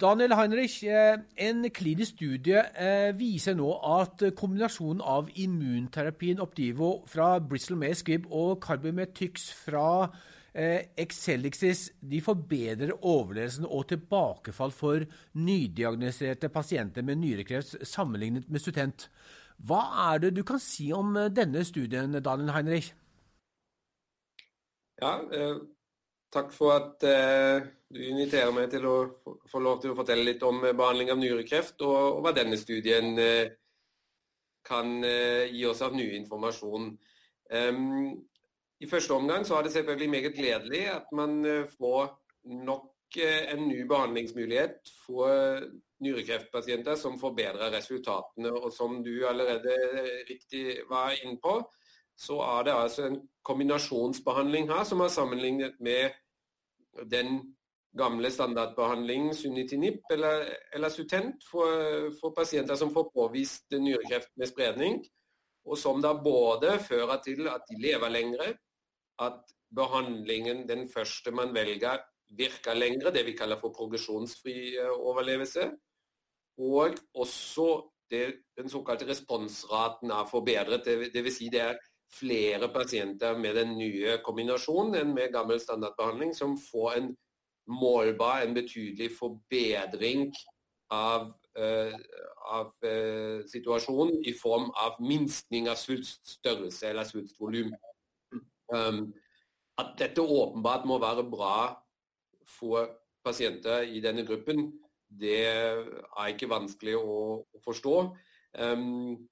Daniel Heinrich, eh, en klinisk studie eh, viser nå at kombinasjonen av immunterapien Opdivo fra Bristol May Squibb og Carbimetyx fra Excelixis de forbedrer overlevelsen og tilbakefall for nydiagnostiserte pasienter med nyrekreft sammenlignet med Sutent. Hva er det du kan si om denne studien, Daniel Heinrich? Ja, eh, Takk for at eh, du inviterer meg til å få lov til å fortelle litt om eh, behandling av nyrekreft, og, og hva denne studien eh, kan eh, gi oss av ny informasjon. Um, I første omgang så er det selvfølgelig meget gledelig at man eh, får nok eh, en ny behandlingsmulighet for nyrekreftpasienter som forbedrer resultatene. Og som du allerede riktig var inne på, så er det altså en kombinasjonsbehandling her som er sammenlignet med den gamle standardbehandlingen sunitinib eller, eller Sutent for, for, pasienter som får påvist nyrekreft med spredning, og som da både fører til at de lever lengre, at behandlingen, den første man velger, virker lengre, det vi kaller for progresjonsfri eh, overlevelse, og også det, den såkalte responsraten er forbedret. Det, det vil si det er flere pasienter med den nye kombinasjonen enn med gammel standardbehandling, som får en målbar, en betydelig forbedring av, uh, av uh, situasjonen i form av minskning av svulststørrelse eller svulstvolum. Um, at dette åpenbart må være bra for pasienter i denne gruppen, det er ikke vanskelig å, å forstå. Um,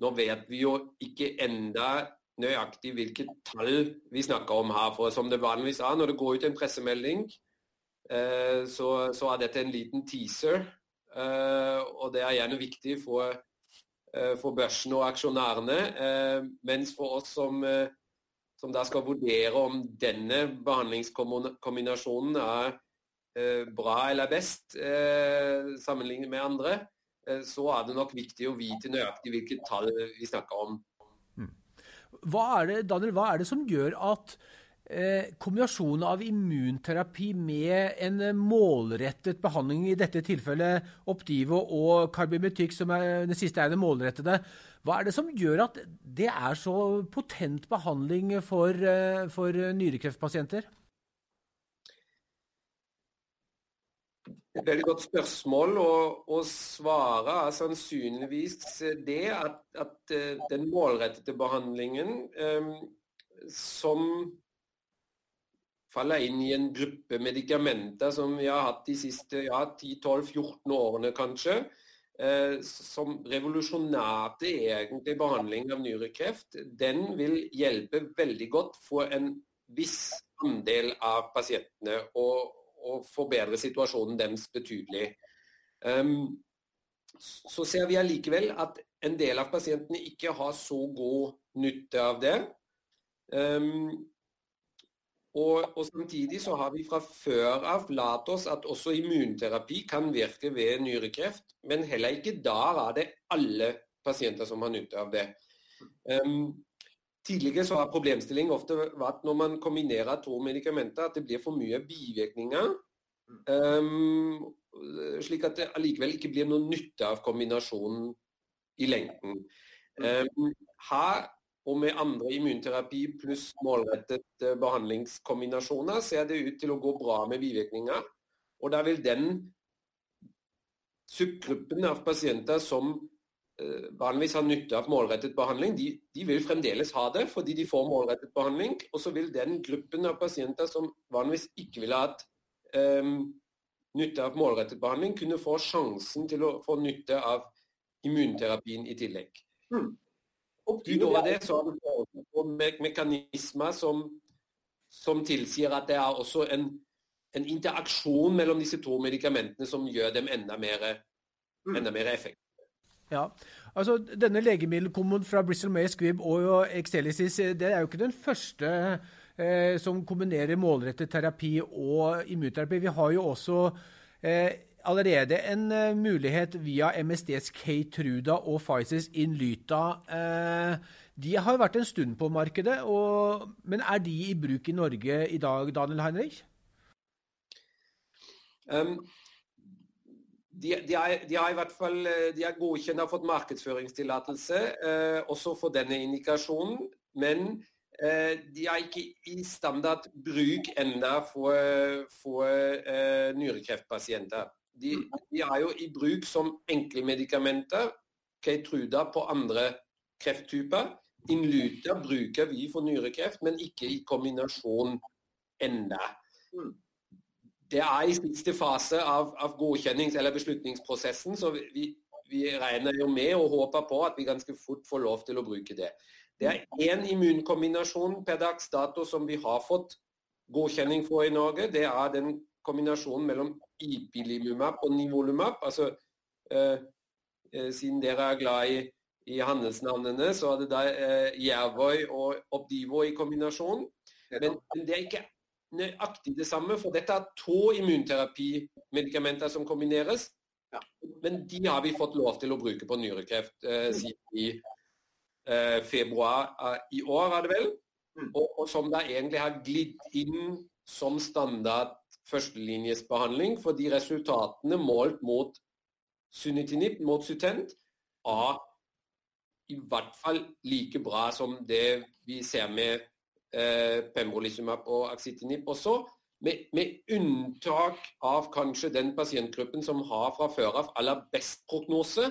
nå vet vi jo ikke enda nøyaktig hvilke tall vi snakker om her. For som det vanligvis er når det går ut en pressemelding, eh, så, så, er dette en liten teaser. Eh, og det er gjerne viktig for, eh, for børsen og aksjonærene. Mens for oss som, som da skal vurdere om denne behandlingskombinasjonen er bra eller best sammenlignet med andre, så er det nok viktig å vite nøyaktig hvilket tall vi snakker om. Hva er det, Daniel, hva er det som gjør at eh, kombinasjonen av immunterapi med en målrettet behandling, i dette tilfellet Optivo og Carbimetyk, som er, det siste er det målrettede, hva er det som gjør at det er så potent behandling for, eh, for nyrekreftpasienter? Et veldig godt spørsmål. Og, og svaret er sannsynligvis det at, at eh, den målrettede behandlingen um, som faller inn i en gruppe medikamenter som vi har hatt de siste ja, 10-12-14 årene, kanskje, eh, som revolusjonerte egentlig behandling av nyrekreft, den vil hjelpe veldig godt for en viss andel av pasientene. Og, og forbedre situasjonen deres betydelig. Um, så ser vi allikevel at en del av pasientene ikke har så god nytte av det. Um, og, og, Samtidig så har vi fra før av lært oss at også immunterapi kan virke ved nyrekreft, men heller ikke der er det alle pasienter som har nytte av det. Um, Tidligere så har problemstillingen ofte vært når man kombinerer to medikamenter, at det blir for mye bivirkninger. Um, slik at det allikevel ikke blir noe nytte av kombinasjonen i lengden. Um, her og med andre immunterapi pluss målrettet behandlingskombinasjoner ser det ut til å gå bra med bivirkninger. Og da vil den subgruppen av pasienter som Eh, vanligvis har nytte av målrettet behandling, de, de, vil fremdeles ha det fordi de får målrettet behandling. Og så vil den gruppen av pasienter som vanligvis ikke ville hatt um, nytte av målrettet behandling, kunne få sjansen til å få nytte av immunterapien i tillegg. og Utover det så har vi me mekanismer som, som, tilsier at det er også en, en, interaksjon mellom disse to medikamentene som gjør dem enda mer, hmm. enda mer effektive. Ja, altså Denne legemiddelkomboen fra Bristol May Squibb og Exelicis det er jo ikke den første eh, som kombinerer målrettet terapi og immunterapi. Vi har jo også eh, allerede en eh, mulighet via MSDs Keytruda og Pfizers Inlyta. Uh, de har vært en stund på markedet, og, men er de i bruk i Norge i dag, Daniel Heinrich? Um, de, de, er, de, er, i hvert fall de er godkjent har fått markedsføringstillatelse eh, også for denne indikasjonen. Men eh, de er ikke i standard bruk enda for, for eh, nyrekreftpasienter. De, de, er jo i bruk som enkle medikamenter. Keytruda på andre krefttyper. Inluta bruker vi for nyrekreft, men ikke i kombinasjon enda. Mm. Det er i siste fase av, av godkjennings- eller beslutningsprosessen, så vi, vi, regner jo med og håper på at vi ganske fort får lov til å bruke det. Det er én immunkombinasjon per dags dato som vi har fått godkjenning for i Norge. Det er den kombinasjonen mellom ipilimumab og nivolumab. Altså, eh, eh, siden dere er glad i, i handelsnavnene, så er det da eh, Jervoy og Obdivo i kombinasjon. Men, men det er ikke nøyaktig det samme, for dette er to immunterapimedikamenter som kombineres. Ja. Men de har vi fått lov til å bruke på nyrekreft eh, mm. siden i eh, februar eh, i år, er det vel. Mm. Og, og, som da egentlig har glidd inn som standard førstelinjesbehandling, fordi resultatene målt mot sunitinib, mot Sutent, er i hvert fall like bra som det vi ser med eh, pembrolizumab og axitinib også. Med, med, unntak av kanskje den pasientgruppen som har fra før av aller best prognose.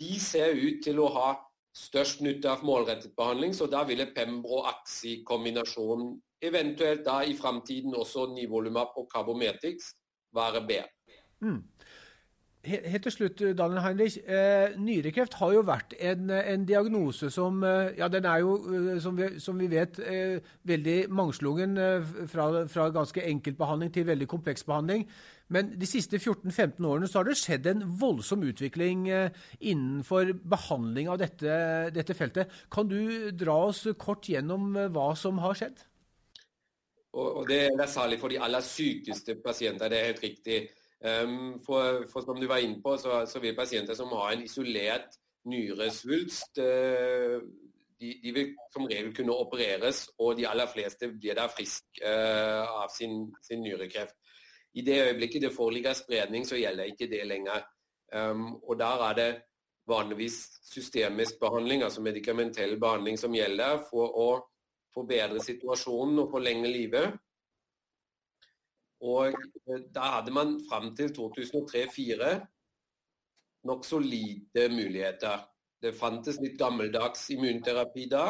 De ser ut til å ha størst nytte av målrettet behandling, så da ville pembro-axi-kombinasjonen, eventuelt da i framtiden også nivolumab og carbometix, være bedre. Mm. Helt til slutt, Daniel Heinrich. Eh, nyrekreft har jo vært en, en diagnose som eh, ja, den er jo, eh, som vi, som vi vet, veldig mangslungen. Fra, fra, ganske enkel behandling til veldig kompleks behandling. Men de siste 14-15 årene så har det skjedd en voldsom utvikling innenfor behandling av dette, dette, feltet. Kan du dra oss kort gjennom hva som har skjedd? Og, og Det er særlig for de aller sykeste pasienter, det er helt riktig. Um, for, for, som du var inne på, så, så, vil pasienter som har en isolert nyresvulst, uh, de, de, vil som regel kunne opereres, og de aller fleste blir da friske uh, av sin, sin, nyrekreft. I det øyeblikket det foreligger spredning, så gjelder ikke det lenger. Um, og der er det vanligvis systemisk behandling, altså medikamentell behandling, som gjelder for å forbedre situasjonen og forlenge livet. Og eh, da hadde man fram til 2003-2004 nokså lite muligheter. Det fantes litt gammeldags immunterapi da,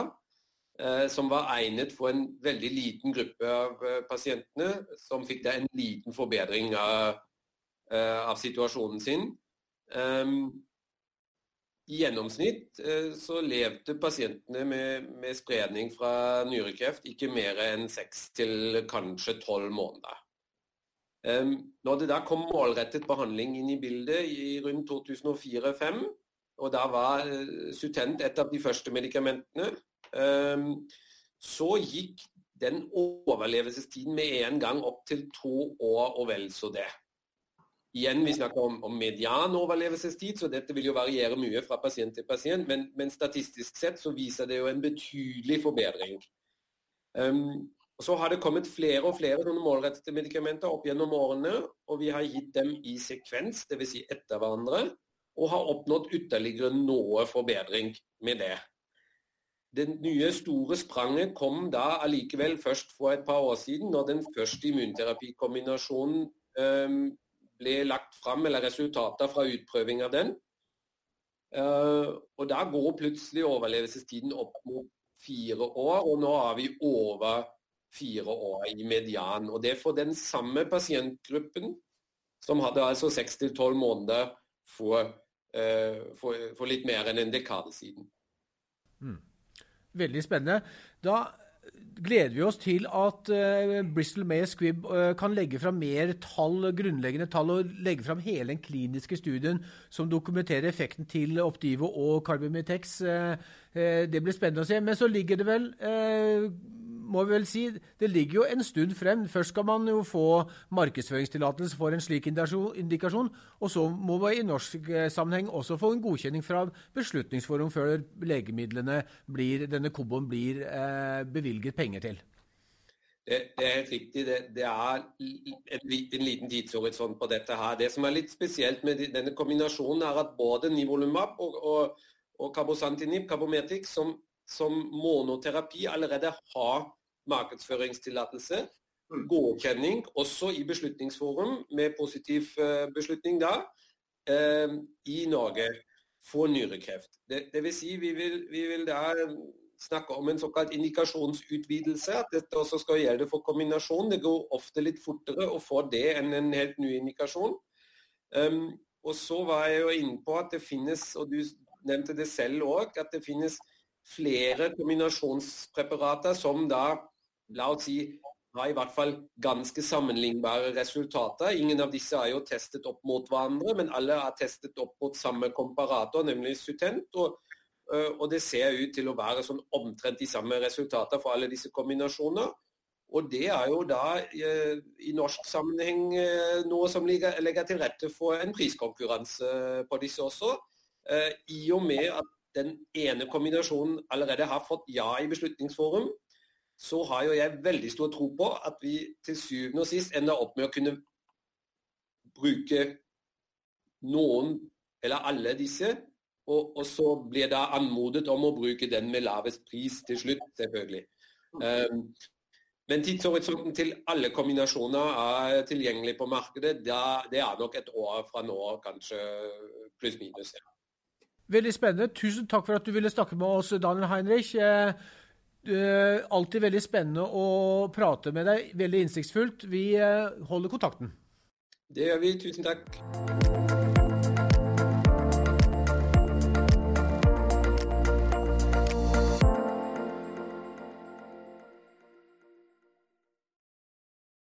eh, som var egnet for en veldig liten gruppe av eh, pasientene, som fikk da en liten forbedring av, av situasjonen sin. Um, I gjennomsnitt så levde pasientene med, med spredning fra nyrekreft ikke mer enn seks til kanskje tolv måneder. Når det da kom målrettet behandling inn i bildet i rundt 2004-2005, og da var eh, Sutent et av de første medikamentene, så gikk den overlevelsestiden med en gang opp til to år og vel så det. Igjen, Vi snakker om, om median overlevelsestid, så dette vil jo variere mye fra pasient til pasient. Men, men statistisk sett så viser det jo en betydelig forbedring. Um, Så har det kommet flere og flere målrettede medikamenter opp gjennom årene, og vi har gitt dem i sekvens, dvs. Si etter hverandre, og har oppnådd ytterligere noe forbedring med det. Det nye store spranget kom da allikevel først for et par år siden, når den første immunterapikombinasjonen um, ble lagt fram, eller resultater fra utprøving av den. Uh, og Da går plutselig overlevelsestiden opp mot fire år, og nå er vi over fire år i median. Og det er for den samme pasientgruppen, som hadde altså seks til tolv måneder for, for, for, litt mer enn en dekade siden. Mm. Veldig spennende. Da gleder vi oss til at uh, Bristol May Squibb uh, kan legge fram mer tall, grunnleggende tall og legge fram hele den kliniske studien som dokumenterer effekten til Optivo og Carbimitex. Uh, det blir spennende å se. Men så ligger det vel må vi vel si, det ligger jo en stund frem. Først skal man jo få markedsføringstillatelse for en slik indikasjon, og så må vi i norsk eh, sammenheng også få en godkjenning fra Beslutningsforum før legemidlene blir, denne Kobon blir eh, bevilget penger til. Det, det, er helt riktig. Det, det er en, en, liten tidshorisont på dette. her. Det som er litt spesielt med denne kombinasjonen, er at både Nivolumab og, og, og Cabosantinib, Cabometic, som, som, monoterapi allerede har markedsføringstillatelse. Mm. Godkjenning også i Beslutningsforum, med positiv uh, beslutning da, uh, i Norge for nyrekreft. Det, det vil si, vi vil, vi vil da snakke om en såkalt indikasjonsutvidelse. At dette også skal gjelde for kombinasjon. Det går ofte litt fortere å få det enn en helt ny indikasjon. Um, og så var jeg jo inne på at det finnes, og du nevnte det selv òg, at det finnes flere kombinasjonspreparater som da, la oss si, har i hvert fall ganske sammenlignbare resultater. Ingen av disse er jo testet opp mot hverandre, men alle er testet opp mot samme komparator, nemlig Sutent. og Eh, og det ser ut til å være sånn omtrent de samme resultater for alle disse kombinasjoner. Og det er jo da eh, i norsk sammenheng eh, noe som legger til rette for en priskonkurranse på disse også. I og med at den ene kombinasjonen allerede har fått ja i Beslutningsforum, så har jo jeg veldig stor tro på at vi til syvende og sist ender opp med å kunne bruke noen eller alle disse og, og, så blir det anmodet om å bruke den med lavest pris til slutt, selvfølgelig. Um, men tidshorisonten til alle kombinasjoner er tilgjengelig på markedet. Da, det er nok et år fra nå, kanskje pluss-minus. Ja. Veldig spennende. Tusen takk for at du ville snakke med oss, Daniel Heinrich. Eh, alltid veldig spennende å prate med deg. Veldig innsiktsfullt. Vi eh, holder kontakten. Det gjør vi. Tusen takk.